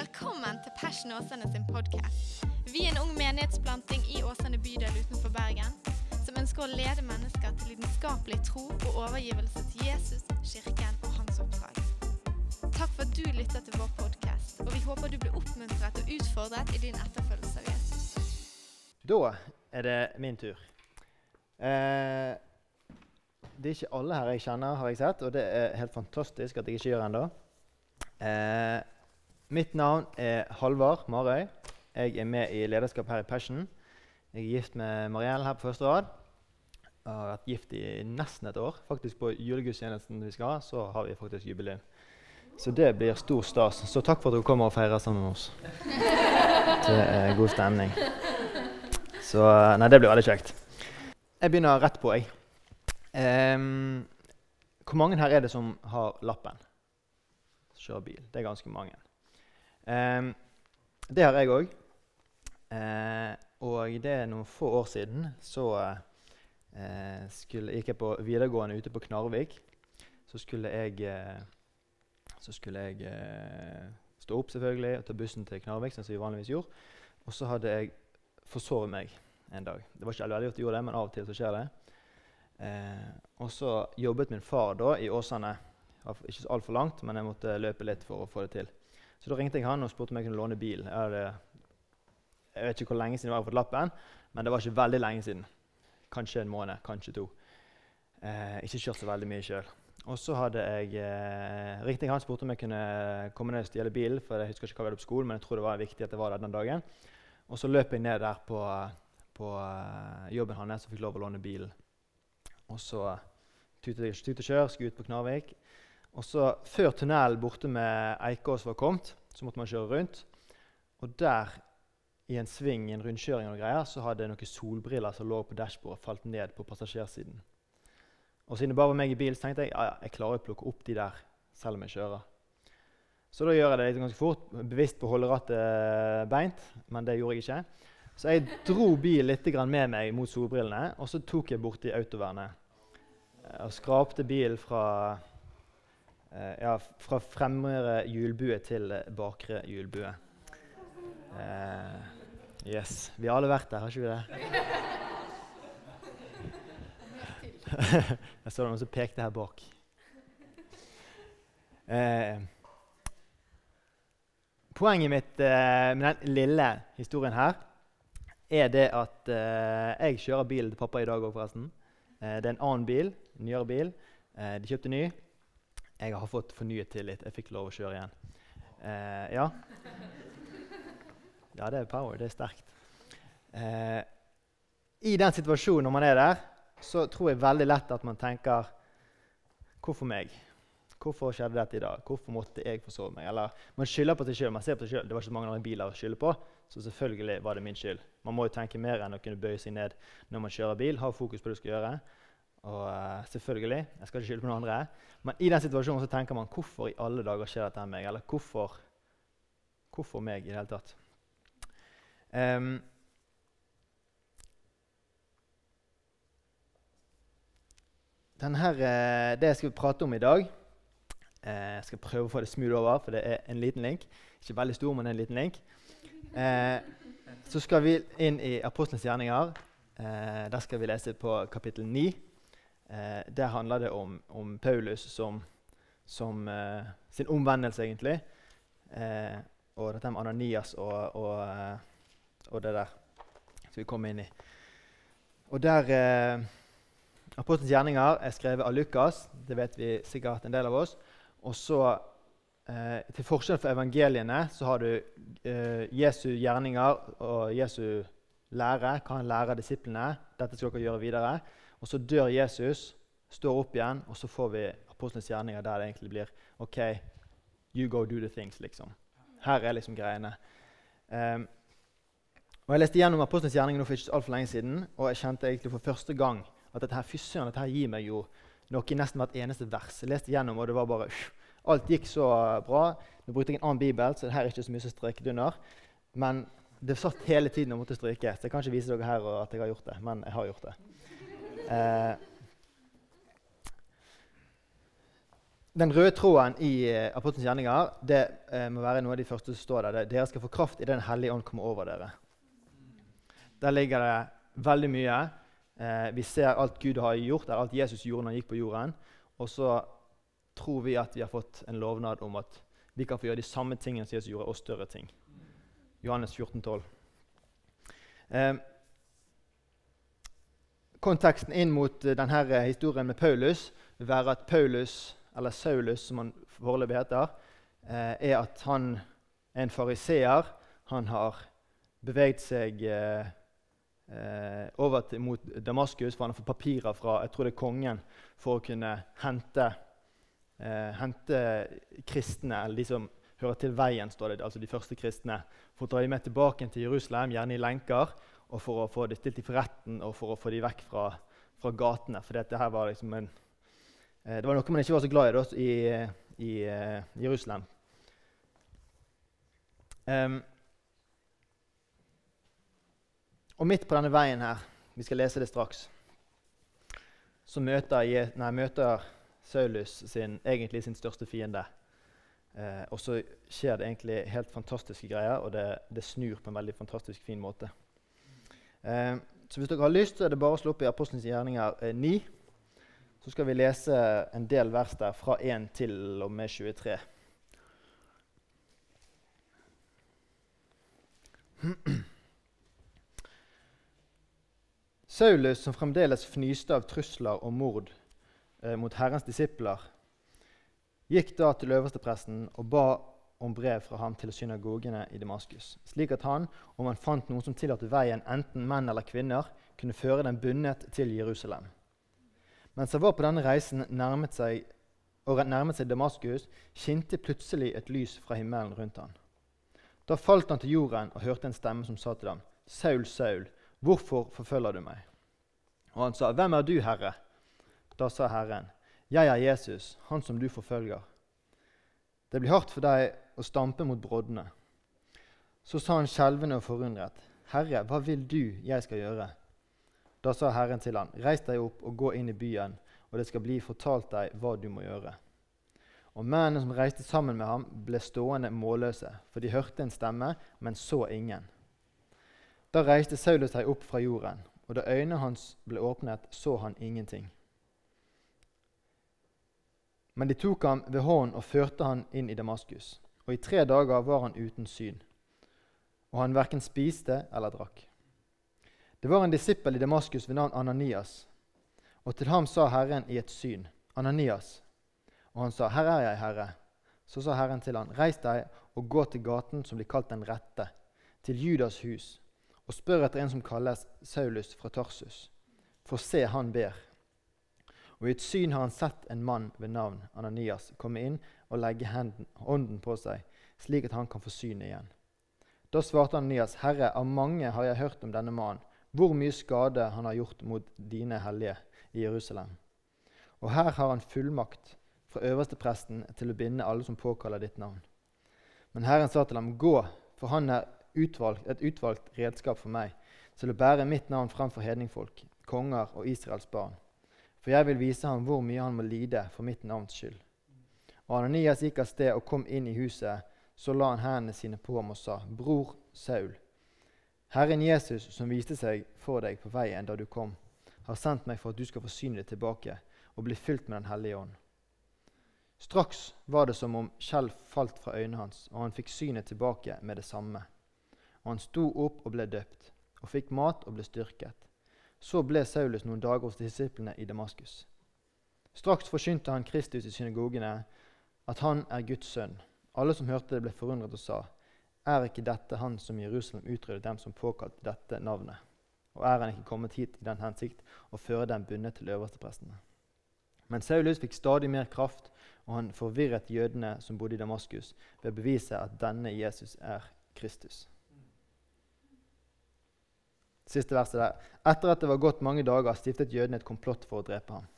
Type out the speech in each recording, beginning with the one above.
Velkommen til Passion Åsane sin podkast. Vi er en ung menighetsplanting i Åsane bydel utenfor Bergen som ønsker å lede mennesker til lidenskapelig tro og overgivelse til Jesus, kirken og hans oppdrag. Takk for at du lytter til vår podkast, og vi håper du blir oppmuntret og utfordret i din etterfølgelse av Jesus. Da er det min tur. Eh, det er ikke alle her jeg kjenner, har jeg sett, og det er helt fantastisk at jeg ikke gjør ennå. Eh, mitt navn er Halvard Marøy. Jeg er med i lederskap her i Passion. Jeg er gift med Mariell her på første rad. Jeg har vært gift i nesten et år. Faktisk På julegudstjenesten vi skal ha, så har vi faktisk jubileum. Så det blir stor stas. Så takk for at dere kommer og feirer sammen med oss. Det er god stemning. Så Nei, det blir veldig kjekt. Jeg begynner rett på, jeg. Um, hvor mange her er det som har lappen? Kjører bil. Det er ganske mange. Um, det har jeg òg. Uh, eh, og det er noen få år siden så uh, skulle, gikk jeg på videregående ute på Knarvik. Så skulle jeg, uh, så skulle jeg stå opp selvfølgelig og ta bussen til Knarvik, som vi vanligvis gjorde. Og så hadde jeg forsovet meg en dag. Det var ikke veldig godt jeg gjorde det, men av og til så skjer det. Eh, og så jobbet min far da i Åsane. Ikke så altfor langt, men jeg måtte løpe litt for å få det til. Så da ringte jeg han og spurte om jeg kunne låne bil. Jeg, hadde, jeg vet ikke hvor lenge siden jeg har fått lappen, men det var ikke veldig lenge siden. Kanskje en måned, kanskje to. Eh, ikke kjørt så veldig mye sjøl. Og så hadde jeg, eh, jeg han spurte om jeg kunne komme ned og stjele bilen. for jeg husker ikke hva vi hadde på skolen, men jeg tror det var viktig at jeg var der den dagen. Og så løp jeg ned der på, på uh, jobben hans og fikk lov å låne bilen. Og så tutet jeg tut og kjør, skulle ut på Knarvik. Og så, før tunnelen borte med Eikås var kommet, så måtte man kjøre rundt. Og der, i en sving, i en rundkjøring og greier, så hadde noen solbriller som lå på dashbordet, falt ned på passasjersiden. Og siden det bare var meg i bil, så tenkte jeg ja, jeg klarer å plukke opp de der selv om jeg kjører. Så da gjør jeg det litt ganske fort, bevisst på å holde rattet beint, men det gjorde jeg ikke. Så jeg dro bilen litt med meg mot solbrillene, og så tok jeg borti autovernet. Eh, og skrapte bilen fra, eh, ja, fra fremre hjulbue til bakre hjulbue. Eh, yes. Vi har alle vært der, har ikke vi det? Jeg så noen som pekte her bak. Eh, poenget mitt eh, med den lille historien her er det at jeg kjører bilen til pappa i dag òg, forresten. det er en annen bil en nyere bil. Eh, de kjøpte ny. Jeg har fått fornyet tillit. Jeg fikk lov å kjøre igjen. Eh, ja. ja, det er power. Det er sterkt. Eh, I den situasjonen når man er der, så tror jeg veldig lett at man tenker Hvorfor meg? Hvorfor skjedde dette i dag? Hvorfor måtte jeg forsove meg? Eller Man skylder på seg sjøl. Det var ikke så mange andre biler å skylde på, så selvfølgelig var det min skyld. Man må jo tenke mer enn å kunne bøye seg ned når man kjører bil. Ha fokus på det du skal gjøre. Og uh, selvfølgelig, jeg skal ikke skylde på noen andre, men i den situasjonen så tenker man hvorfor i alle dager skjer dette med meg? Eller hvorfor, hvorfor meg i det hele tatt? Um, her, uh, det jeg skal prate om i dag uh, Jeg skal prøve å få det smooth over, for det er en liten link. Ikke veldig stor, men en liten link. så skal vi inn i Apostlenes gjerninger. der skal vi lese på kapittel 9. Eh, der handler det om, om Paulus som, som eh, sin omvendelse, egentlig. Eh, og dette med Ananias og, og, eh, og, det der skal vi komme inn i. Og der eh, Apostelens gjerninger er skrevet av Lukas. Det vet vi sikkert en del av oss. Og så, eh, Til forskjell fra evangeliene så har du eh, Jesu gjerninger og Jesu lære. Hva han lærer disiplene. Dette skal dere gjøre videre. Og så dør Jesus, står opp igjen, og så får vi apostlenes gjerninger der det egentlig blir OK, you go do the things, liksom. Her er liksom greiene. Um, og Jeg leste gjennom apostlenes gjerninger for ikke altfor lenge siden, og jeg kjente egentlig for første gang at dette her, fy dette her gir meg jo noe i nesten hvert eneste vers. Jeg leste gjennom, og det var bare Alt gikk så bra. Nå brukte jeg en annen bibel, så det her er ikke så mye som streket under. Men det satt hele tiden og måtte stryke. Så jeg kan ikke vise dere her at jeg har gjort det, men jeg har gjort det. Eh, den røde tråden i eh, Apostelens gjerninger det eh, må være noe av de første som står der. Det, dere skal få kraft i Den hellige ånd kommer over dere. Der ligger det veldig mye. Eh, vi ser alt Gud har gjort, eller alt Jesus gjorde når han gikk på jorden. Og så tror vi at vi har fått en lovnad om at vi kan få gjøre de samme tingene som Jesus gjorde, og større ting. Johannes 14, 12. Eh, konteksten inn mot uh, denne historien med Paulus være at Paulus, eller Saulus som han foreløpig heter, eh, er at han er en fariseer. Han har beveget seg eh, eh, over til, mot Damaskus, for han har fått papirer fra jeg tror det er kongen for å kunne hente, eh, hente kristne, eller de som hører til veien, står det, altså de første kristne, for å dra dem med tilbake til Jerusalem, gjerne i lenker, og for å få dem stilt for retten og for å få dem vekk fra, fra gatene. For dette her var liksom en, eh, det var noe man ikke var så glad i da, i, i uh, Jerusalem. Um, og midt på denne veien her, vi skal lese det straks, så møter, nei, møter Saulus sin, egentlig sin største fiende. Eh, og så skjer det egentlig helt fantastiske greier, og det, det snur på en veldig fantastisk fin måte. Eh, så hvis dere har lyst, så er det bare å slå opp i Apostelens gjerninger eh, 9. Så skal vi lese en del vers der fra 1 til og med 23. Saulus, som fremdeles fnyste av trusler og mord eh, mot Herrens disipler, gikk da til øverstepresten og ba om brev fra ham til synagogene i Damaskus, slik at han, om han fant noen som tillot veien, enten menn eller kvinner, kunne føre den bundet til Jerusalem. Mens han var på denne reisen nærmet seg, og nærmet seg Damaskus, skinte plutselig et lys fra himmelen rundt ham. Da falt han til jorden og hørte en stemme som sa til ham, Saul, Saul, hvorfor forfølger du meg? Og han sa, Hvem er du, Herre? Da sa Herren, Jeg er Jesus, han som du forfølger. Det blir hardt for deg å stampe mot broddene. Så sa han skjelvende og forundret, Herre, hva vil du jeg skal gjøre? Da sa Herren til ham, Reis deg opp og gå inn i byen, og det skal bli fortalt deg hva du må gjøre. Og mennene som reiste sammen med ham, ble stående målløse, for de hørte en stemme, men så ingen. Da reiste Saulus seg opp fra jorden, og da øynene hans ble åpnet, så han ingenting. Men de tok ham ved hånden og førte han inn i Damaskus. Og i tre dager var han uten syn, og han verken spiste eller drakk. Det var en disippel i Damaskus ved navn Ananias, og til ham sa Herren i et syn, Ananias. Og han sa, 'Her er jeg, Herre.' Så sa Herren til han, 'Reis deg og gå til gaten som blir kalt Den rette, til Judas hus, og spør etter en som kalles Saulus fra Tarsus. For se, han ber.' Og i et syn har han sett en mann ved navn Ananias komme inn og legge hånden på seg, slik at han kan få synet igjen. Da svarte Ananias, Herre, av mange har jeg hørt om denne mannen, hvor mye skade han har gjort mot dine hellige i Jerusalem. Og her har han fullmakt fra øverste presten til å binde alle som påkaller ditt navn. Men Herren sa til ham, Gå, for han er utvalgt, et utvalgt redskap for meg, til å bære mitt navn framfor hedningfolk, konger og Israels barn. For jeg vil vise ham hvor mye han må lide for mitt navns skyld. Og Ananias gikk av sted og kom inn i huset. Så la han hendene sine på ham og sa, Bror Saul, Herren Jesus, som viste seg for deg på veien da du kom, har sendt meg for at du skal få synet tilbake og bli fylt med Den hellige ånd. Straks var det som om skjelv falt fra øynene hans, og han fikk synet tilbake med det samme. Og han sto opp og ble døpt, og fikk mat og ble styrket. Så ble Saulus noen dager hos disiplene i Damaskus. Straks forsynte han Kristus i synagogene, at han er Guds sønn. Alle som hørte det, ble forundret og sa, er ikke dette han som i Jerusalem utryddet dem som påkalte dette navnet? Og er han ikke kommet hit i den hensikt å føre dem bundet til øversteprestene? Men Saulus fikk stadig mer kraft, og han forvirret jødene som bodde i Damaskus, ved å bevise at denne Jesus er Kristus. Siste verset der. Etter at det var gått mange dager, stiftet jødene et komplott for å drepe ham.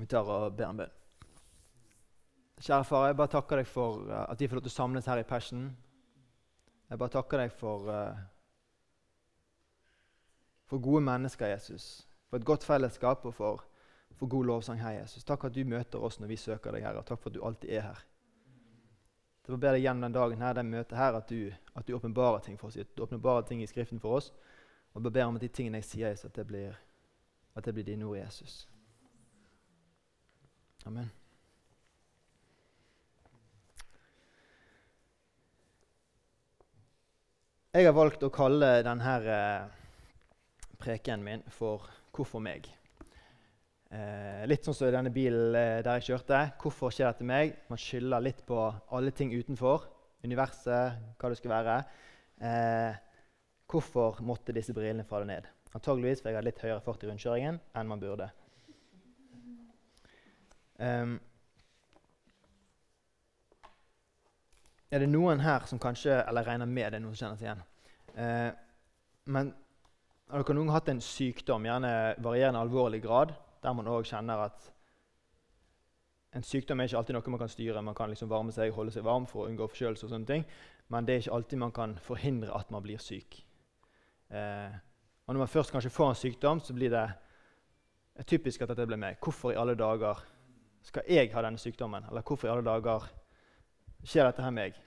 Vi tar og ber en bønn. Kjære far, jeg bare takker deg for uh, at vi får lov til å samles her i Passion. Jeg bare takker deg for uh, for gode mennesker, Jesus. For et godt fellesskap og for, for god lovsang, Herre Jesus. Takk at du møter oss når vi søker deg, Herre. Takk for at du alltid er her. Jeg ber deg gjennom den dagen her, det møtet her, at du, du åpenbarer ting for oss. At du åpenbarer ting i Skriften for oss. Og jeg ber om at de tingene jeg sier, at det blir, at det blir dine ord, Jesus. Amen. Jeg har valgt å kalle denne eh, preken min for 'Hvorfor meg?' Eh, litt sånn som i denne bilen eh, der jeg kjørte. Hvorfor skjer dette meg? Man skylder litt på alle ting utenfor. Universet, hva det skal være. Eh, hvorfor måtte disse brillene falle ned? Antageligvis fordi jeg hadde litt høyere fart i rundkjøringen enn man burde. Um, er det noen her som kanskje Eller regner med det er noen som kjenner seg igjen. Uh, men har dere noen hatt en sykdom, gjerne varierende alvorlig grad, der man òg kjenner at en sykdom er ikke alltid noe man kan styre. Man kan liksom varme seg, holde seg varm for å unngå forkjølelse, og sånne ting, men det er ikke alltid man kan forhindre at man blir syk. Eh, og Når man først kanskje får en sykdom, så blir det typisk at dette blir meg. Hvorfor i alle dager skal jeg ha denne sykdommen? Eller hvorfor i alle dager skjer dette her meg?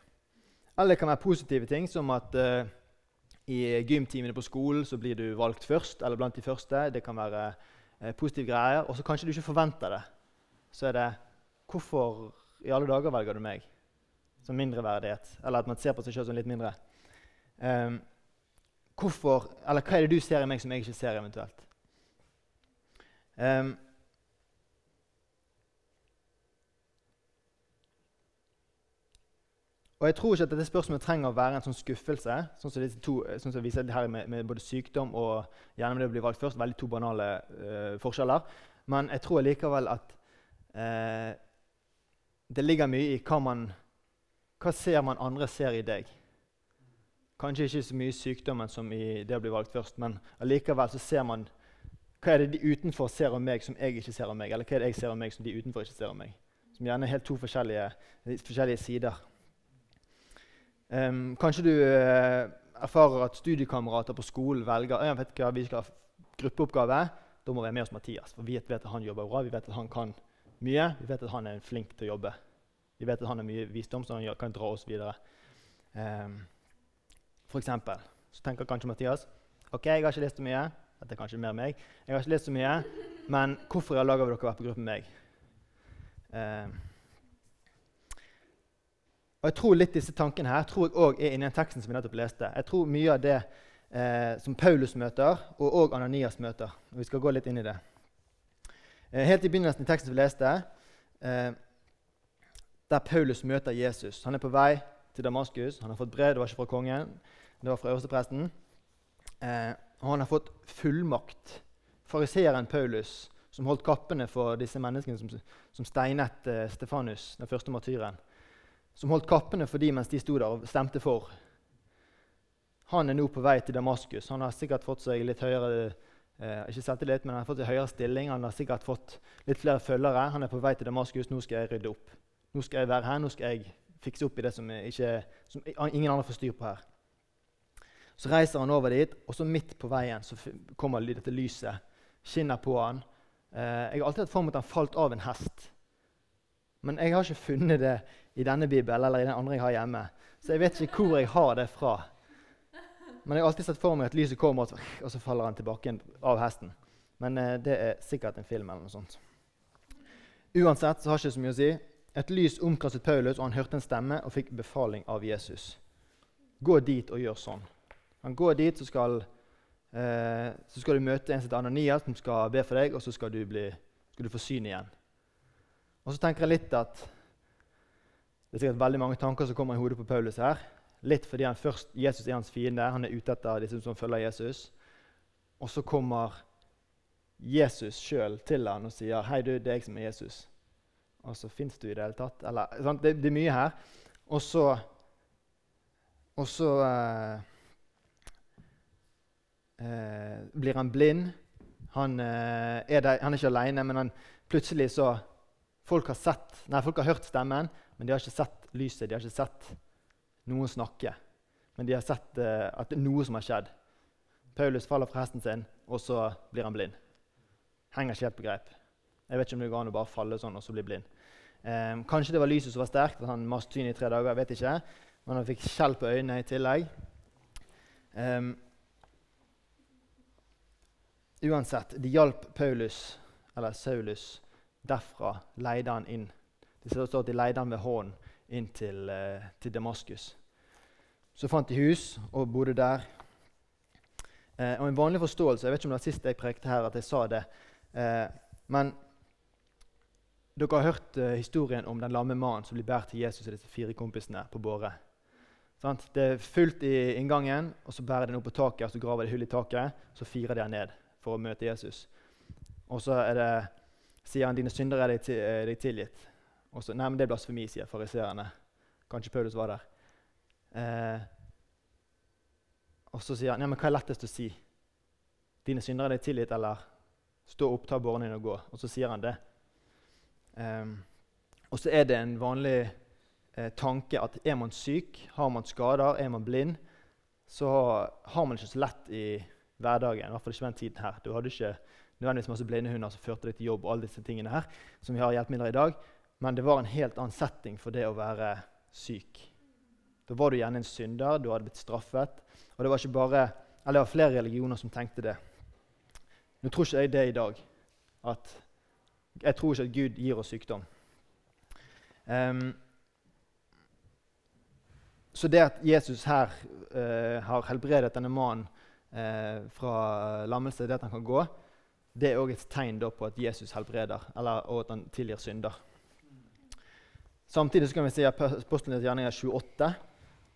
Eller det kan være positive ting, som at eh, i gymtimene på skolen så blir du valgt først, eller blant de første. Det kan være positive greier. Og så kanskje du ikke forventer det. Så er det Hvorfor i alle dager velger du meg? Som mindreverdighet. Eller at man ser på seg selv som litt mindre. Um, hvorfor, eller hva er det du ser i meg som jeg ikke ser, eventuelt? Um, Og Jeg tror ikke at dette spørsmålet trenger å være en sånn skuffelse, sånn som, to, sånn som viser det her med, med, både sykdom og gjerne med det å bli valgt først. Veldig to banale uh, forskjeller. Men jeg tror likevel at uh, det ligger mye i hva man hva ser man andre ser i deg. Kanskje ikke så mye sykdommen som i det å bli valgt først, men allikevel så ser man hva er det de utenfor ser om meg som jeg ikke ser om meg, eller hva er det jeg ser om meg som de utenfor ikke ser om meg. Som gjerne er helt to forskjellige, forskjellige sider. Um, kanskje du uh, erfarer at studiekamerater på skolen velger jeg vet hva, vi skal ha gruppeoppgave. Da må vi være med oss Mathias, for vi vet at han jobber bra. Vi vet at han kan mye. Vi vet at han er flink til å jobbe. Vi vet at han har mye visdom, så han kan dra oss videre. Um, for eksempel, så tenker kanskje Mathias ok, jeg har ikke lest så mye. Dette er kanskje mer meg. Jeg har ikke lest så mye, men hvorfor i all dag har dere være på gruppe med meg? Um, og jeg tror litt disse tankene her tror jeg også er inni den teksten som vi nettopp leste. Jeg tror mye av det eh, som Paulus møter, og òg Ananias møter. Og vi skal gå litt inn i det. Eh, helt i begynnelsen i teksten vi leste, eh, der Paulus møter Jesus. Han er på vei til Damaskus. Han har fått brev, det var ikke fra kongen, det var fra øverstepresten. Eh, og han har fått fullmakt. Fariseeren Paulus, som holdt kappene for disse menneskene som, som steinet eh, Stefanus, den første martyren som holdt kappene for dem mens de sto der og stemte for. Han er nå på vei til Damaskus. Han har sikkert fått seg litt høyere eh, ikke selvtillit, men han har fått en høyere stilling. Han har sikkert fått litt flere følgere. Han er på vei til Damaskus. Nå skal jeg rydde opp. Nå skal jeg være her. Nå skal jeg fikse opp i det som, ikke, som ingen andre får styr på her. Så reiser han over dit, og så midt på veien så kommer dette lyset. Skinner på han. Eh, jeg har alltid hatt for meg at han falt av en hest. Men jeg har ikke funnet det i denne Bibelen eller i den andre jeg har hjemme. Så jeg vet ikke hvor jeg har det fra. Men jeg har alltid sett for meg at lyset kommer, og så faller han tilbake av hesten. Men eh, det er sikkert en film eller noe sånt. Uansett så har det ikke så mye å si. Et lys omkastet Paulus, og han hørte en stemme og fikk befaling av Jesus. Gå dit og gjør sånn. Han går dit, så skal, eh, så skal du møte en som heter Ananias, som skal be for deg, og så skal du, bli, skal du få syn igjen. Og så tenker jeg litt at det er sikkert veldig mange tanker som kommer i hodet på Paulus her. Litt fordi han først, Jesus er hans fiende. Han er ute etter disse som følger Jesus. Og så kommer Jesus sjøl til han og sier 'Hei, du, det er jeg som er Jesus'. Og så fins du i det hele tatt. Eller, det, det, er mye her. Og så Og så eh, eh, blir han blind. Han, eh, er der, han er ikke aleine, men han, plutselig så Folk har, sett, nei, folk har hørt stemmen, men de har ikke sett lyset. De har ikke sett noen snakke. Men de har sett uh, at det er noe som har skjedd. Paulus faller fra hesten sin, og så blir han blind. Henger ikke helt på greip. Jeg vet ikke om det går an å bare falle sånn og så bli blind. Eh, kanskje det var lyset som var sterkt, at han mast syn i tre dager. jeg vet ikke. Men han fikk skjell på øynene i tillegg. Eh, uansett, det hjalp Paulus, eller Saulus, derfra leide han inn. Det står at de leide han ved hånden inn til, eh, til Damaskus. Så fant de hus og bodde der. Eh, og En vanlig forståelse Jeg vet ikke om det var sist jeg prekte her at jeg sa det. Eh, men dere har hørt uh, historien om den lamme mannen som blir båret til Jesus og disse fire kompisene på båre. Det er fullt i inngangen, og så bærer de den opp på taket, og så graver de hull i taket, så firer de han ned for å møte Jesus. Og så er det, sier han dine synder er deg, til, er deg tilgitt. Og så, Nei, men det er blasfemi, sier fariseerne. Kanskje Paulus var der. Eh, og så sier han nei, men hva er lettest å si? Dine synder er deg tilgitt, eller stå opp, ta båren din og gå? Og så sier han det. Eh, og så er det en vanlig eh, tanke at er man syk, har man skader, er man blind, så har man ikke så lett i hverdagen. I hvert fall ikke den tiden her. Du hadde ikke nødvendigvis masse blindehunder som førte deg til jobb. og alle disse tingene her, som vi har hjelpemidler i dag, Men det var en helt annen setting for det å være syk. Da var du gjerne en synder, du hadde blitt straffet. Og det var bare, det var flere religioner som tenkte det. Nå tror ikke jeg det i dag. At jeg tror ikke at Gud gir oss sykdom. Um, så det at Jesus her uh, har helbredet denne mannen uh, fra lammelse, det at han kan gå, det er òg et tegn på at Jesus helbreder, eller, og at han tilgir synder. Samtidig kan vi si se Apostlenes gjerninger 28.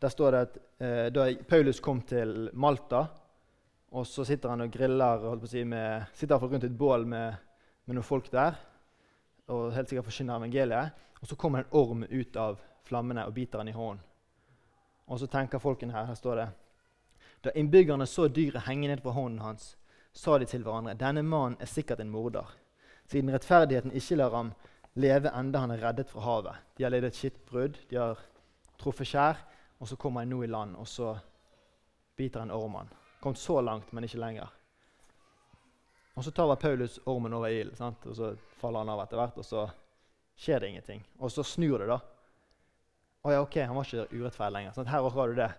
Der står det at eh, da Paulus kom til Malta, og så sitter han og griller holdt på å si, med, sitter rundt et bål med med noen folk der og helt sikkert forkynner evangeliet. Og så kommer en orm ut av flammene og biter han i hånden. Og så tenker folkene her, her står det Da innbyggerne så dyret henge ned på hånden hans, sa de til hverandre denne mannen er sikkert en morder, siden rettferdigheten ikke lar ham leve enda han er reddet fra havet. De har ledet et skittbrudd, de har truffet skjær, og så kommer han nå i land, og så biter en ormen. han. Kommet så langt, men ikke lenger. Og så tar Paulus ormen over ilden, og så faller han av etter hvert. Og så skjer det ingenting. Og så snur det, da. Å ja, ok, han var ikke urettferdig lenger. Sånn, her har du det.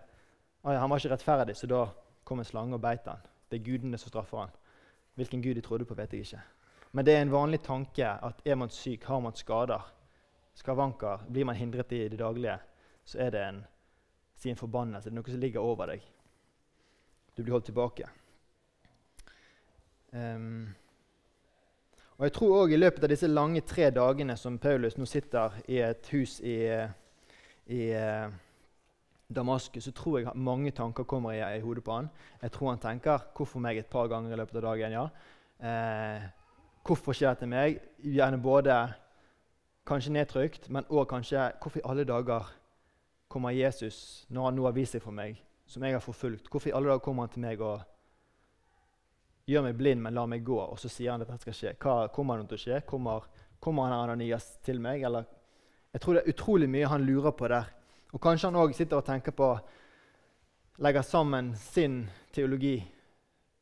Å ja, han var ikke rettferdig, så da kom en slange og beit han. Det er gudene som straffer han. Hvilken gud de trodde på, vet jeg ikke. Men det er en vanlig tanke at er man syk, har man skader, skavanker, blir man hindret i det daglige, så er det en, en forbannelse. Det er noe som ligger over deg. Du blir holdt tilbake. Um, og jeg tror også I løpet av disse lange tre dagene som Paulus nå sitter i et hus i, i Damaskus, så tror jeg mange tanker kommer i, i, hodet på han. Jeg tror han tenker 'Hvorfor meg?' et par ganger i løpet av dagen. ja. Eh, hvorfor skjer dette meg? Gjerne både kanskje nedtrykt, men òg kanskje 'Hvorfor i alle dager kommer Jesus når han nå har vist seg for meg, som jeg har forfulgt?' Hvorfor i alle dager kommer han til meg og Gjør meg blind, men lar meg gå. Og så sier han at dette skal skje. Hva kommer det til å skje? Kommer, kommer han Ananias til meg? Eller, jeg tror det er utrolig mye han lurer på der. Og kanskje han òg sitter og tenker på Legger sammen sin teologi.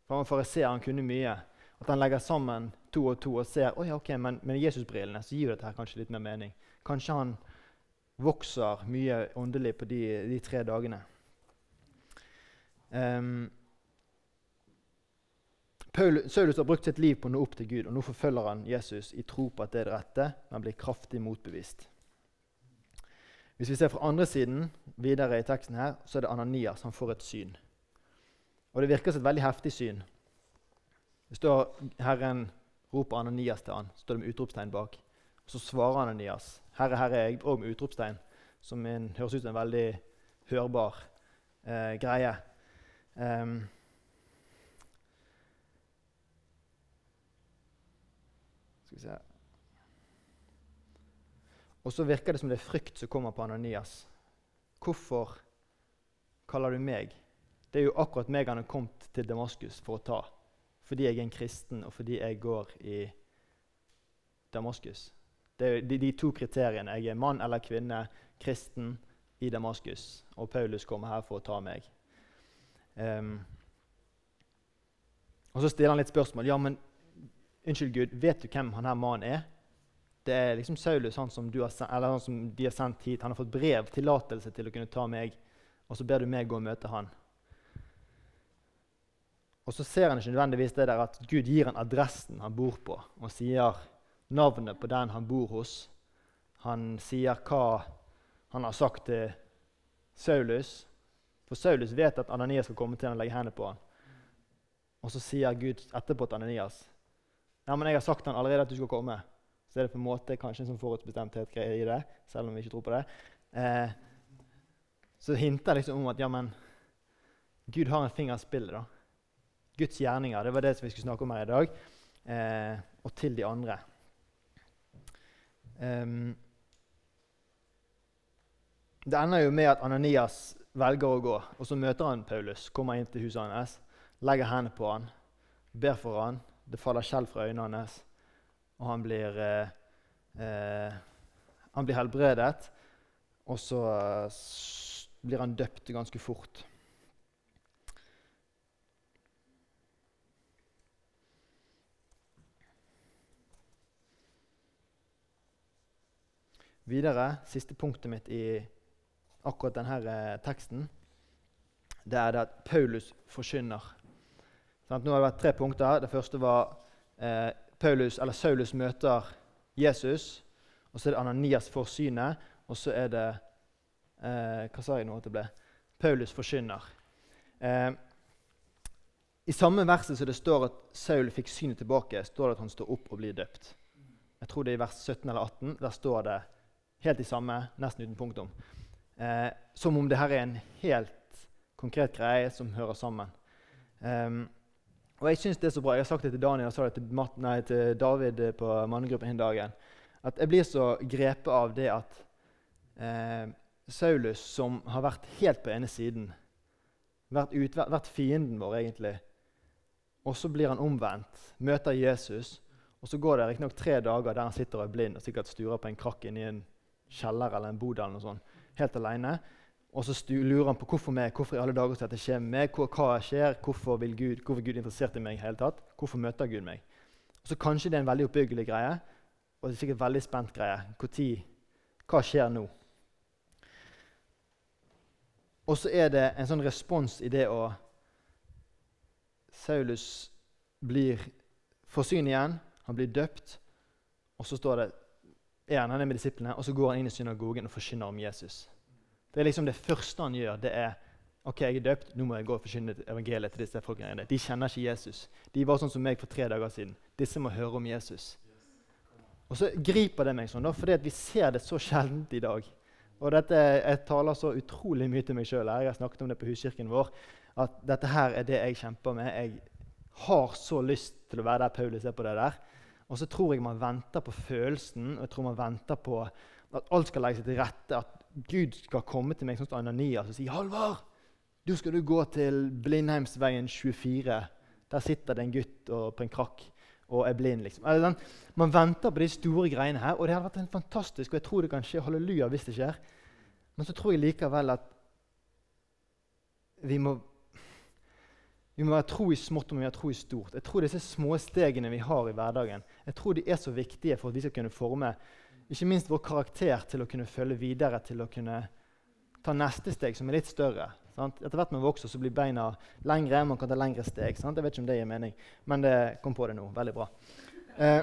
For han fariseer, han kunne mye. At han legger sammen to og to og ser oh ja, ok, men med Jesusbrillene så gir jo dette her kanskje litt mer mening. Kanskje han vokser mye åndelig på de, de tre dagene. Um, Paul, Saulus har brukt sitt liv på å nå opp til Gud, og nå forfølger han Jesus i tro på at det er det rette, men blir kraftig motbevist. Hvis vi ser fra andre siden videre i teksten her, så er det Ananias som får et syn. Og Det virker som et veldig heftig syn. Det står Herren roper Ananias til han, står det med utropstegn bak. Og Så svarer Ananias, 'Herre, herre er jeg', og med utropstegn, som en, høres ut som en veldig hørbar eh, greie. Um, Skal vi se Og så virker det som det er frykt som kommer på Ananias. Hvorfor kaller du meg? Det er jo akkurat meg han har kommet til Damaskus for å ta. Fordi jeg er en kristen, og fordi jeg går i Damaskus. Det er de, de to kriteriene. Jeg er mann eller kvinne, kristen i Damaskus. Og Paulus kommer her for å ta meg. Um, Og så stiller han litt spørsmål. Ja, men unnskyld, Gud, vet du hvem han her mannen er? Det er liksom Saulus, han som, sendt, han som, de har sendt hit. Han har fått brev, tillatelse til å kunne ta meg. Og så ber du meg gå og møte han. Og så ser han ikke nødvendigvis det der at Gud gir han adressen han bor på, og sier navnet på den han bor hos. Han sier hva han har sagt til Saulus. For Saulus vet at Ananias skal komme til han og legge hendene på han. Og så sier Gud etterpå til Ananias ja, men jeg har sagt han allerede at du skal komme. Så er det på en måte kanskje en sånn forutbestemthet i det, selv om vi ikke tror på det. Eh, så hinter liksom om at ja, men Gud har en finger i spillet. da. Guds gjerninger. Det var det vi skulle snakke om her i dag. Eh, og til de andre. Um, det ender jo med at Ananias velger å gå, og så møter han Paulus. Kommer inn til huset hans, legger hendene på han, ber for han. Det faller skjell fra øynene hans, og han blir, eh, eh, han blir helbredet. Og så eh, blir han døpt ganske fort. Videre, siste punktet mitt i akkurat denne eh, teksten, det er det at Paulus forkynner. Sånn, nå har det vært tre punkter. Det første var eh, Paulus, eller Saulus møter Jesus. Og så er det Ananias får synet. Og så er det eh, Hva sa jeg nå at det ble? Paulus forkynner. Eh, I samme verset som det står at Saul fikk synet tilbake, står det at han står opp og blir døpt. Jeg tror det er i vers 17 eller 18. Der står det Helt i samme, nesten uten punktum. Eh, som om det her er en helt konkret greie som hører sammen. Um, og jeg synes det er så bra. Jeg har sagt det til Daniel og sa det til, Matt, nei, til David på mannegruppen den dagen. At jeg blir så grepet av det at eh, Saulus, som har vært helt på ene siden, vært, ut, vært fienden vår egentlig, og så blir han omvendt, møter Jesus, og så går det riktignok tre dager der han sitter og er blind og sikkert sturer på en krakk inni en kjeller eller en bod eller noe sånt, helt alene. Og så lurer han på hvorfor meg, hvorfor i alle dager dette skjer med meg, hva, skjer, hvorfor, vil Gud, hvorfor Gud interessert i meg i hele tatt, hvorfor møter Gud meg? Og så Kanskje det er en veldig oppbyggelig greie, og det er sikkert en veldig spent greie. Hvor tid, hva skjer nå? Og så er det en sånn respons i det å Saulus blir forsynt igjen, han blir døpt, og så står det er han, han med disiplene, og så går han inn i synagogen og forkynner om Jesus. Det er liksom det første han gjør. det er ok, jeg er døpt, nå må jeg gå og forkynne evangeliet til disse folkene. De kjenner ikke Jesus. De var sånn som meg for tre dager siden. Disse må høre om Jesus. Og så griper det meg sånn, da, fordi vi ser det så sjeldent i dag. Og dette, Jeg taler så utrolig mye til meg sjøl. Jeg har snakket om det på huskirken vår. At dette her er det jeg kjemper med. Jeg har så lyst til å være der Paulus er på det der. Og så tror jeg man venter på følelsen og jeg tror man venter på at alt skal legge seg til rette. At Gud skal komme til meg sånn som Ananias og si 'Halvard, du skal du gå til Blindheimsveien 24.' Der sitter det en gutt på en krakk og er blind. liksom. Man venter på de store greiene her, og det hadde vært en fantastisk, og jeg tror det kan skje. Halleluja hvis det skjer. Men så tror jeg likevel at vi må vi må være tro i smått og vi må være tro i stort. Jeg tror disse små stegene vi har i hverdagen, jeg tror de er så viktige for at vi skal kunne forme ikke minst vår karakter til å kunne følge videre, til å kunne ta neste steg, som er litt større. Sant? Etter hvert man vokser, så blir beina lengre, man kan ta lengre steg. Sant? Jeg vet ikke om det gir mening, men det kom på det nå. Veldig bra. Eh,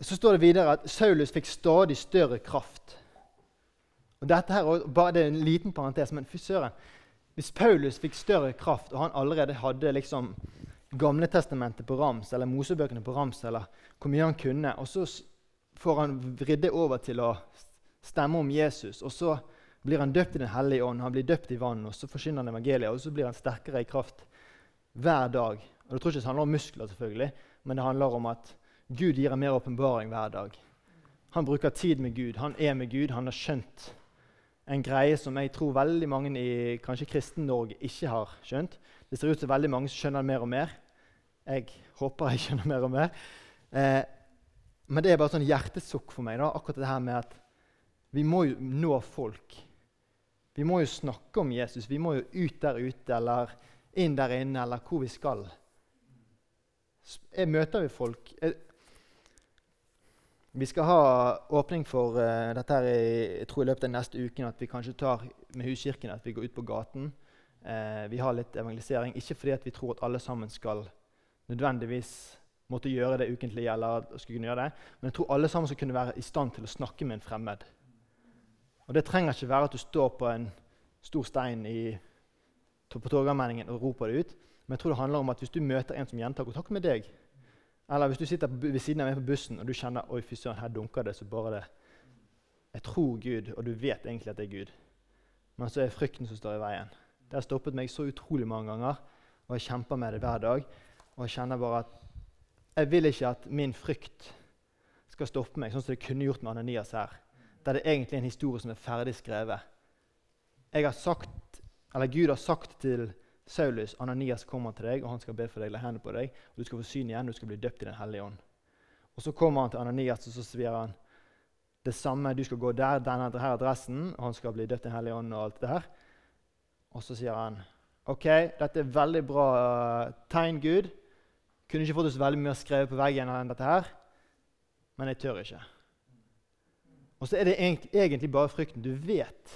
så står det videre at Saulus fikk stadig større kraft. Og dette her, Det er en liten parentes, men fy søren. Hvis Paulus fikk større kraft, og han allerede hadde liksom Gamle testamentet på rams, eller Mosebøkene på rams, eller hvor mye han kunne, og så får han vridd det over til å stemme om Jesus, og så blir han døpt i Den hellige ånd, han blir døpt i vann, og så forsyner han evangeliet, og så blir han sterkere i kraft hver dag. Og Det tror ikke det handler om muskler, selvfølgelig, men det handler om at Gud gir ham mer åpenbaring hver dag. Han bruker tid med Gud, han er med Gud, han har skjønt en greie som jeg tror veldig mange i kanskje Kristen-Norge ikke har skjønt. Det ser ut som veldig mange skjønner mer og mer. Jeg håper jeg skjønner mer og mer. Eh, men det er bare sånn hjertesukk for meg, da, akkurat det her med at vi må jo nå folk. Vi må jo snakke om Jesus. Vi må jo ut der ute eller inn der inne, eller hvor vi skal. Jeg møter vi folk jeg, Vi skal ha åpning for uh, dette her jeg tror i løpet av neste uken. At vi kanskje tar med Huskirken at vi går ut på gaten. Uh, vi har litt evangelisering. Ikke fordi vi tror at alle sammen skal nødvendigvis måtte gjøre det ukentlig, eller skulle kunne gjøre det, men jeg tror alle sammen skal kunne være i stand til å snakke med en fremmed. Og Det trenger ikke være at du står på en stor stein i, på Torgallmenningen og roper det ut. Men jeg tror det handler om at hvis du møter en som gjentar kontakt med deg, eller hvis du sitter ved siden av meg på bussen og du kjenner oi fy søren, her dunker det, så bare det Jeg tror Gud, og du vet egentlig at det er Gud. Men så er frykten som står i veien. Det har stoppet meg så utrolig mange ganger, og jeg kjemper med det hver dag. Og jeg kjenner bare at jeg vil ikke at min frykt skal stoppe meg, sånn som det kunne gjort med Ananias her. Der det egentlig er en historie som er ferdig skrevet. Jeg har sagt, eller Gud har sagt til Saulus Ananias kommer til deg, og han skal be for deg, legge hendene på deg, og du skal få syn igjen, og du skal bli døpt i Den hellige ånd. Og Så kommer han til Ananias og så sier han det samme. Du skal gå der, denne her adressen, og han skal bli døpt i Den hellige ånd. Og alt det her. Og så sier han OK, dette er veldig bra uh, tegn, Gud. Kunne ikke fått så veldig mye skrevet på veggen enn dette her, men jeg tør ikke. Og så er det egentlig bare frykten. Du vet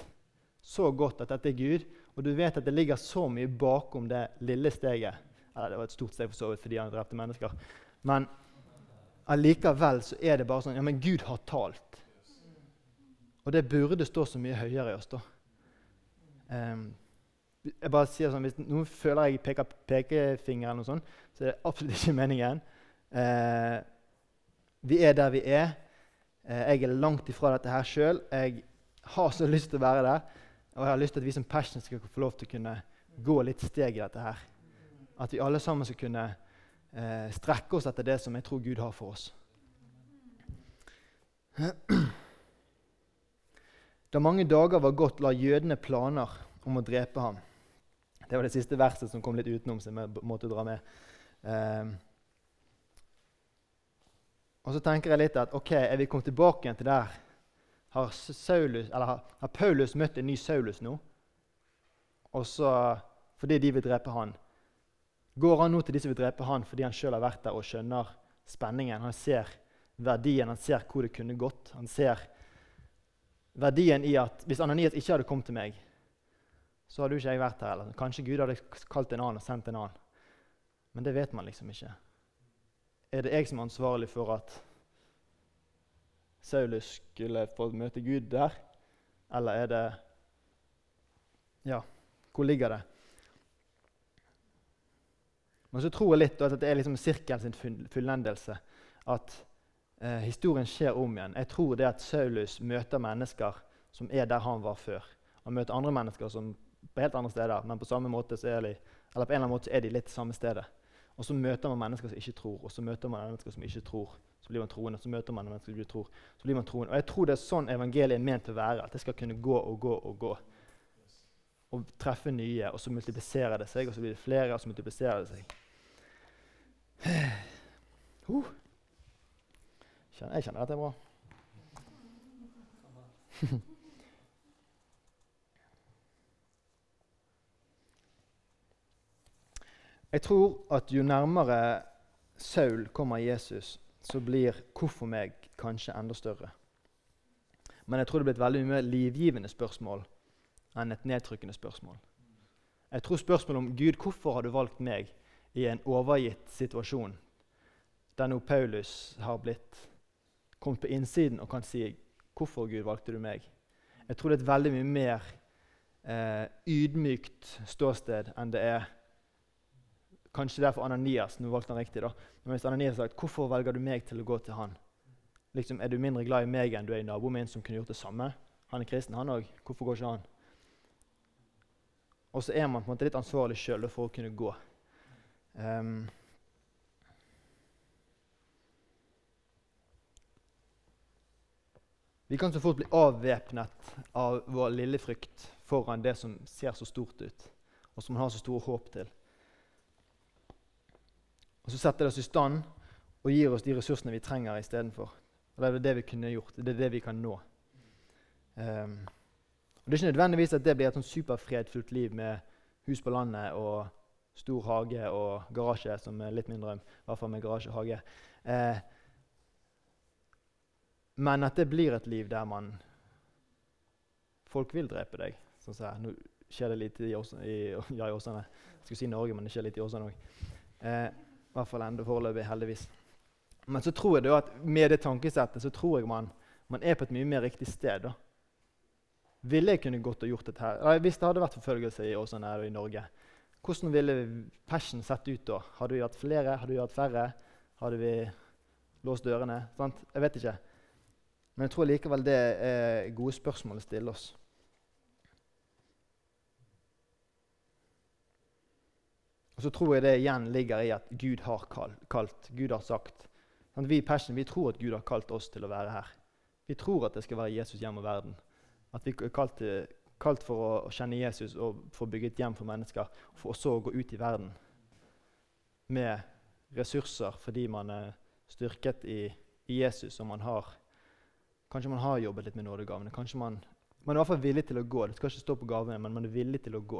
så godt at dette er Gud, og du vet at det ligger så mye bakom det lille steget. Eller det var et stort steg for så vidt fordi han drepte mennesker. Men allikevel så er det bare sånn Ja, men Gud har talt. Og det burde stå så mye høyere i oss, da. Um, jeg bare sier sånn, Hvis noen føler jeg peker pekefinger, eller noe sånt, så er det absolutt ikke meningen. Eh, vi er der vi er. Eh, jeg er langt ifra dette her sjøl. Jeg har så lyst til å være der. Og jeg har lyst til at vi som Passion skal få lov til å kunne gå litt steg i dette her. At vi alle sammen skal kunne eh, strekke oss etter det som jeg tror Gud har for oss. Da mange dager var gått, la jødene planer om å drepe ham. Det var det siste verset som kom litt utenom, som jeg måtte dra med. Um, og så tenker jeg litt at ok, er vi kommet tilbake igjen til der har, Saulus, har, har, Paulus møtt en ny Saulus nå, og så, fordi de vil drepe han. Går han nå til de som vil drepe han fordi han sjøl har vært der og skjønner spenningen? Han ser verdien, han ser hvor det kunne gått. Han ser verdien i at hvis Ananias ikke hadde kommet til meg, så hadde jo ikke jeg vært her. Eller kanskje Gud hadde kalt en annen og sendt en annen. Men det vet man liksom ikke. Er det jeg som er ansvarlig for at Saulus skulle få møte Gud der? Eller er det Ja, hvor ligger det? Men så tror jeg litt at det er liksom sirkelen sin fullendelse. At eh, historien skjer om igjen. Jeg tror det at Saulus møter mennesker som er der han var før. Han møter andre mennesker som på helt andre steder, men på samme måte så er de, eller på en eller annen måte er de litt samme stedet. Og så møter man mennesker som ikke tror, og så møter man mennesker som ikke tror så blir man troende. Så møter man mennesker som ikke tror, så blir man troende. Og jeg tror det er sånn evangeliet er ment å være. At det skal kunne gå og gå og gå. Og treffe nye, og så multipliserer det seg, og så blir det flere, og så multipliserer det seg. Uh. Jeg kjenner at det er bra. Jeg tror at jo nærmere Saul kommer Jesus, så blir 'hvorfor meg' kanskje enda større. Men jeg tror det blir et veldig mye livgivende spørsmål enn et nedtrykkende spørsmål. Jeg tror spørsmålet om 'Gud, hvorfor har du valgt meg?' i en overgitt situasjon, der nå Paulus har blitt kommet på innsiden og kan si 'Hvorfor, Gud, valgte du meg?' Jeg tror det er et veldig mye mer eh, ydmykt ståsted enn det er Kanskje det er for Ananias. nå valgte han riktig da. Men hvis Ananias har sagt 'Hvorfor velger du meg til å gå til han?' Liksom, Er du mindre glad i meg enn du er i naboen min, som kunne gjort det samme? Han er kristen, han òg. Hvorfor går ikke han? Og så er man på en måte litt ansvarlig sjøl for å kunne gå. Um, vi kan så fort bli avvæpnet av vår lille frykt foran det som ser så stort ut, og som man har så store håp til. Og så setter det oss i stand og gir oss de ressursene vi trenger istedenfor. Det er det vi kunne gjort. Det er det vi kan nå. Um, Det er ikke nødvendigvis at det blir et sånn superfredfullt liv med hus på landet og stor hage og garasje, som er litt min drøm. I hvert fall med garasje og hage. Eh, men at det blir et liv der man Folk vil drepe deg. Sånn så Nå skjer det litt i, Åsane. ja. Jeg skulle si Norge, men det skjer litt i Åsane òg. I hvert fall enda foreløpig, heldigvis. Men så tror jeg at med det tankesettet så tror jeg man, man er på et mye mer riktig sted. da. Ville jeg kunne gått og gjort dette her? Hvis det hadde vært forfølgelse i Åsane eller i Norge, hvordan ville passion sett ut da? Hadde vi hatt flere? Hadde vi hatt færre? Hadde vi låst dørene? Sant? Jeg vet ikke. Men jeg tror likevel det er gode spørsmål å stille oss. Og så tror jeg det igjen ligger i at Gud har kalt. Gud har sagt. Vi i Passion vi tror at Gud har kalt oss til å være her. Vi tror at det skal være Jesus hjem og verden. At vi er kalt, kalt for å, kjenne Jesus og få bygge et hjem for mennesker. For så å gå ut i verden med ressurser fordi man er styrket i, i Jesus og man har Kanskje man har jobbet litt med nådegavene. Kanskje man, man er i hvert fall villig til å gå. Det skal ikke stå på gavene, men man er villig til å gå.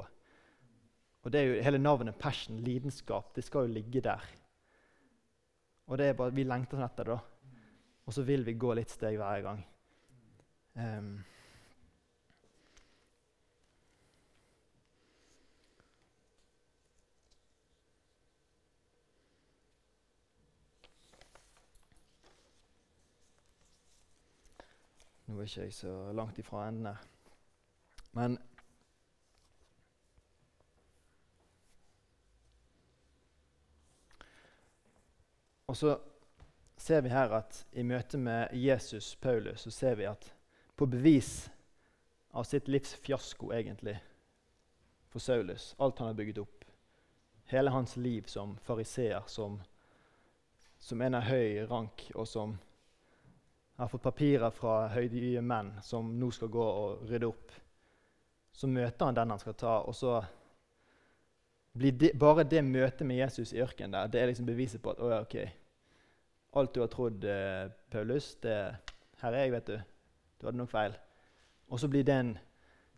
Og det er jo Hele navnet passion, lidenskap, det skal jo ligge der. Og det er bare, Vi lengter sånn etter det. Og så vil vi gå litt steg hver gang. Um, Nå er ikke jeg så langt ifra enden her. Men Og så ser vi her at i møte med Jesus, Paulus, så ser vi at på bevis av sitt livs fiasko, egentlig, for Saulus, alt han har bygget opp, hele hans liv som fariseer, som, som en av høy rank, og som har fått papirer fra høydige menn som nå skal gå og rydde opp, så møter han den han skal ta, og så blir det, bare det møtet med Jesus i ørkenen der, det er liksom beviset på at oh, ja, okay, Alt du har trodd, eh, Paulus, det Her er jeg, vet du. Du hadde nok feil. Og så blir det en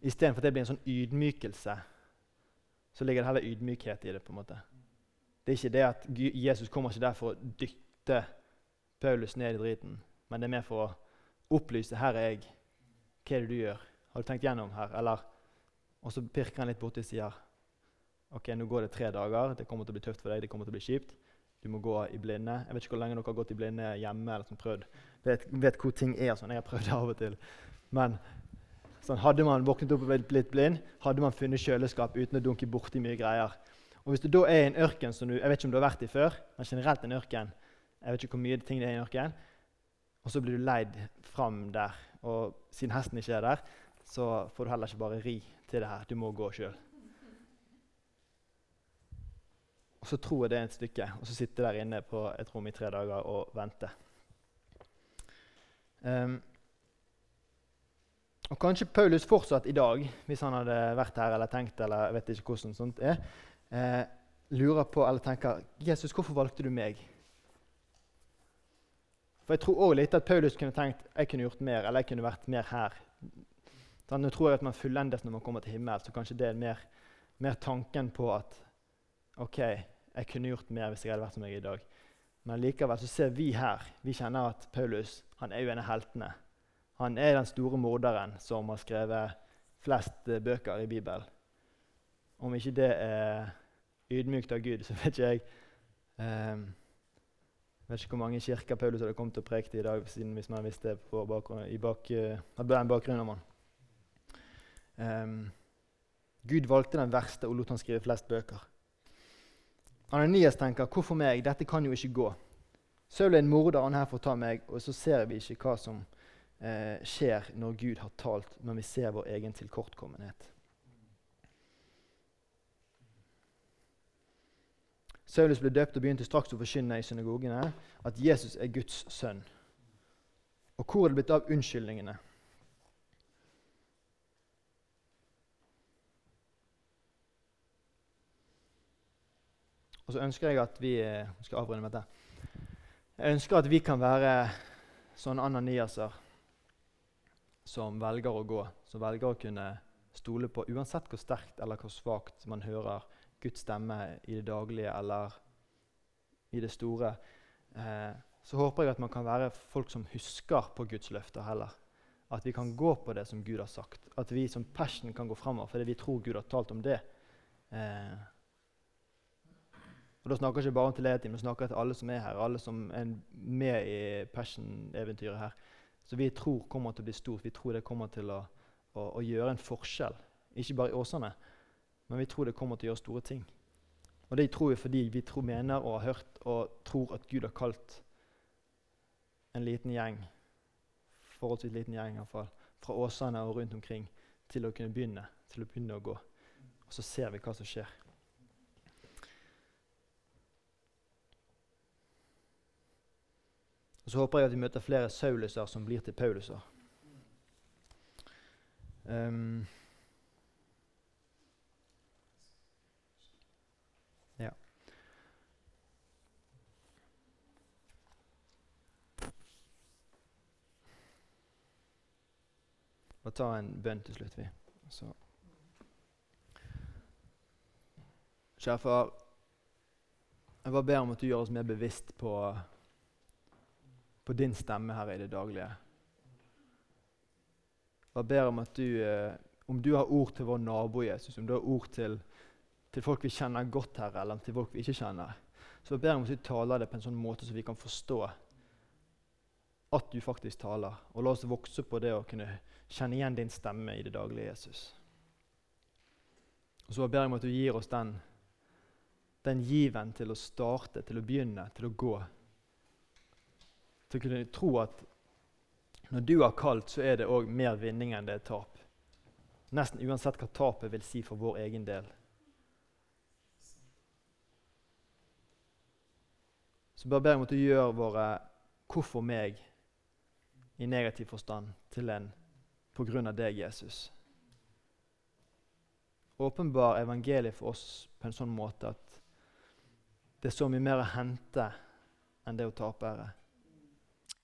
Istedenfor at det blir en sånn ydmykelse, så ligger det heller ydmykhet i det. på en måte. Det er ikke det at Jesus kommer ikke der for å dytte Paulus ned i driten, men det er mer for å opplyse 'Her er jeg. Hva er det du gjør? Har du tenkt gjennom her?' Eller, og så pirker han litt borti og sier 'OK, nå går det tre dager. Det kommer til å bli tøft for deg. Det kommer til å bli kjipt.' Du må gå i blinde. Jeg vet ikke hvor lenge dere har gått i blinde hjemme. eller sånn prøvd. Vet, vet hvor ting er. sånn. Jeg har prøvd det av og til. Men sånn, hadde man våknet opp og blitt blind, hadde man funnet kjøleskap uten å dunke borti mye greier. Og Hvis du da er i en ørken som du, jeg vet ikke om du har vært i før, men generelt en ørken, jeg vet ikke hvor mye ting det er i en ørken, og så blir du leid fram der, og siden hesten ikke er der, så får du heller ikke bare ri til det her. Du må gå sjøl. Og så tror jeg det er et stykke, og så sitte der inne på et rom i tre dager og vente. Um, og Kanskje Paulus fortsatt i dag, hvis han hadde vært her eller tenkt, eller jeg vet ikke hvordan sånt er, eh, lurer på eller tenker Jesus, hvorfor valgte du meg? For Jeg tror også litt at Paulus kunne tenkt jeg kunne gjort mer, eller jeg kunne vært mer her. Nå tror jeg at man fullendes når man kommer til himmelen, så kanskje det er mer, mer tanken på at OK, jeg kunne gjort mer hvis jeg hadde vært som jeg er i dag. Men likevel så ser vi her vi kjenner at Paulus han er jo en av heltene. Han er den store morderen som har skrevet flest eh, bøker i Bibelen. Om ikke det er ydmykt av Gud, så vet ikke jeg um, vet ikke hvor mange kirker Paulus hadde kommet til å preke i dag siden hvis man visste på bakgrunn, i bak, uh, den bakgrunnen om han. Um, Gud valgte den verste og lot han skrive flest bøker. Ananias tenker 'Hvorfor meg? Dette kan jo ikke gå'. Saul er en morder, han her får ta meg. Og så ser vi ikke hva som eh, skjer når Gud har talt, men vi ser vår egen tilkortkommenhet. Saulus ble døpt og begynte straks å forkynne i synagogene at Jesus er Guds sønn. Og hvor er det blitt av unnskyldningene? Og så ønsker jeg at vi eh, skal avrunde med dette. Jeg ønsker at vi kan være sånne ananiaser som velger å gå, som velger å kunne stole på, uansett hvor sterkt eller hvor svakt man hører Guds stemme i det daglige eller i det store, eh, så håper jeg at man kan være folk som husker på Guds løfter heller. At vi kan gå på det som Gud har sagt. At vi som passion kan gå fremover fordi vi tror Gud har talt om det. Eh, og Da snakker jeg ikke bare om til men snakker til alle som er her, alle som er med i Passion-eventyret her. Så vi tror kommer til å bli stort. Vi tror det kommer til å, å, å gjøre en forskjell. Ikke bare i Åsane, men vi tror det kommer til å gjøre store ting. Og det tror vi fordi vi tror, mener og har hørt og tror at Gud har kalt en liten gjeng, forholdsvis liten gjeng i hvert fall, fra Åsane og rundt omkring til å kunne begynne, til å begynne å gå. Og så ser vi hva som skjer. Og Så håper jeg at vi møter flere Sauluser som blir til Pauluser. Um, ja. Og tar en bønn til slutt, vi. Så. Kjære far, jeg bare ber om at du gjør oss mer bevisst på på din stemme her i det daglige. Jeg ber om at du, eh, om du har ord til vår nabo, Jesus, om du har ord til, til folk vi kjenner godt her, eller til folk vi ikke kjenner, så jeg ber om at du taler det på en sånn måte så vi kan forstå at du faktisk taler. Og la oss vokse på det å kunne kjenne igjen din stemme i det daglige, Jesus. Og så ber jeg om at du gir oss den, den given til å starte, til å begynne, til å gå til å kunne tro at når du har kalt, så er det òg mer vinning enn det er tap. Nesten uansett hva tapet vil si for vår egen del. Så bare ber jeg om at du gjør våre 'hvorfor meg' i negativ forstand til en 'på grunn av deg, Jesus'. Åpenbar evangeliet for oss på en sånn måte at det er så mye mer å hente enn det å tape ære.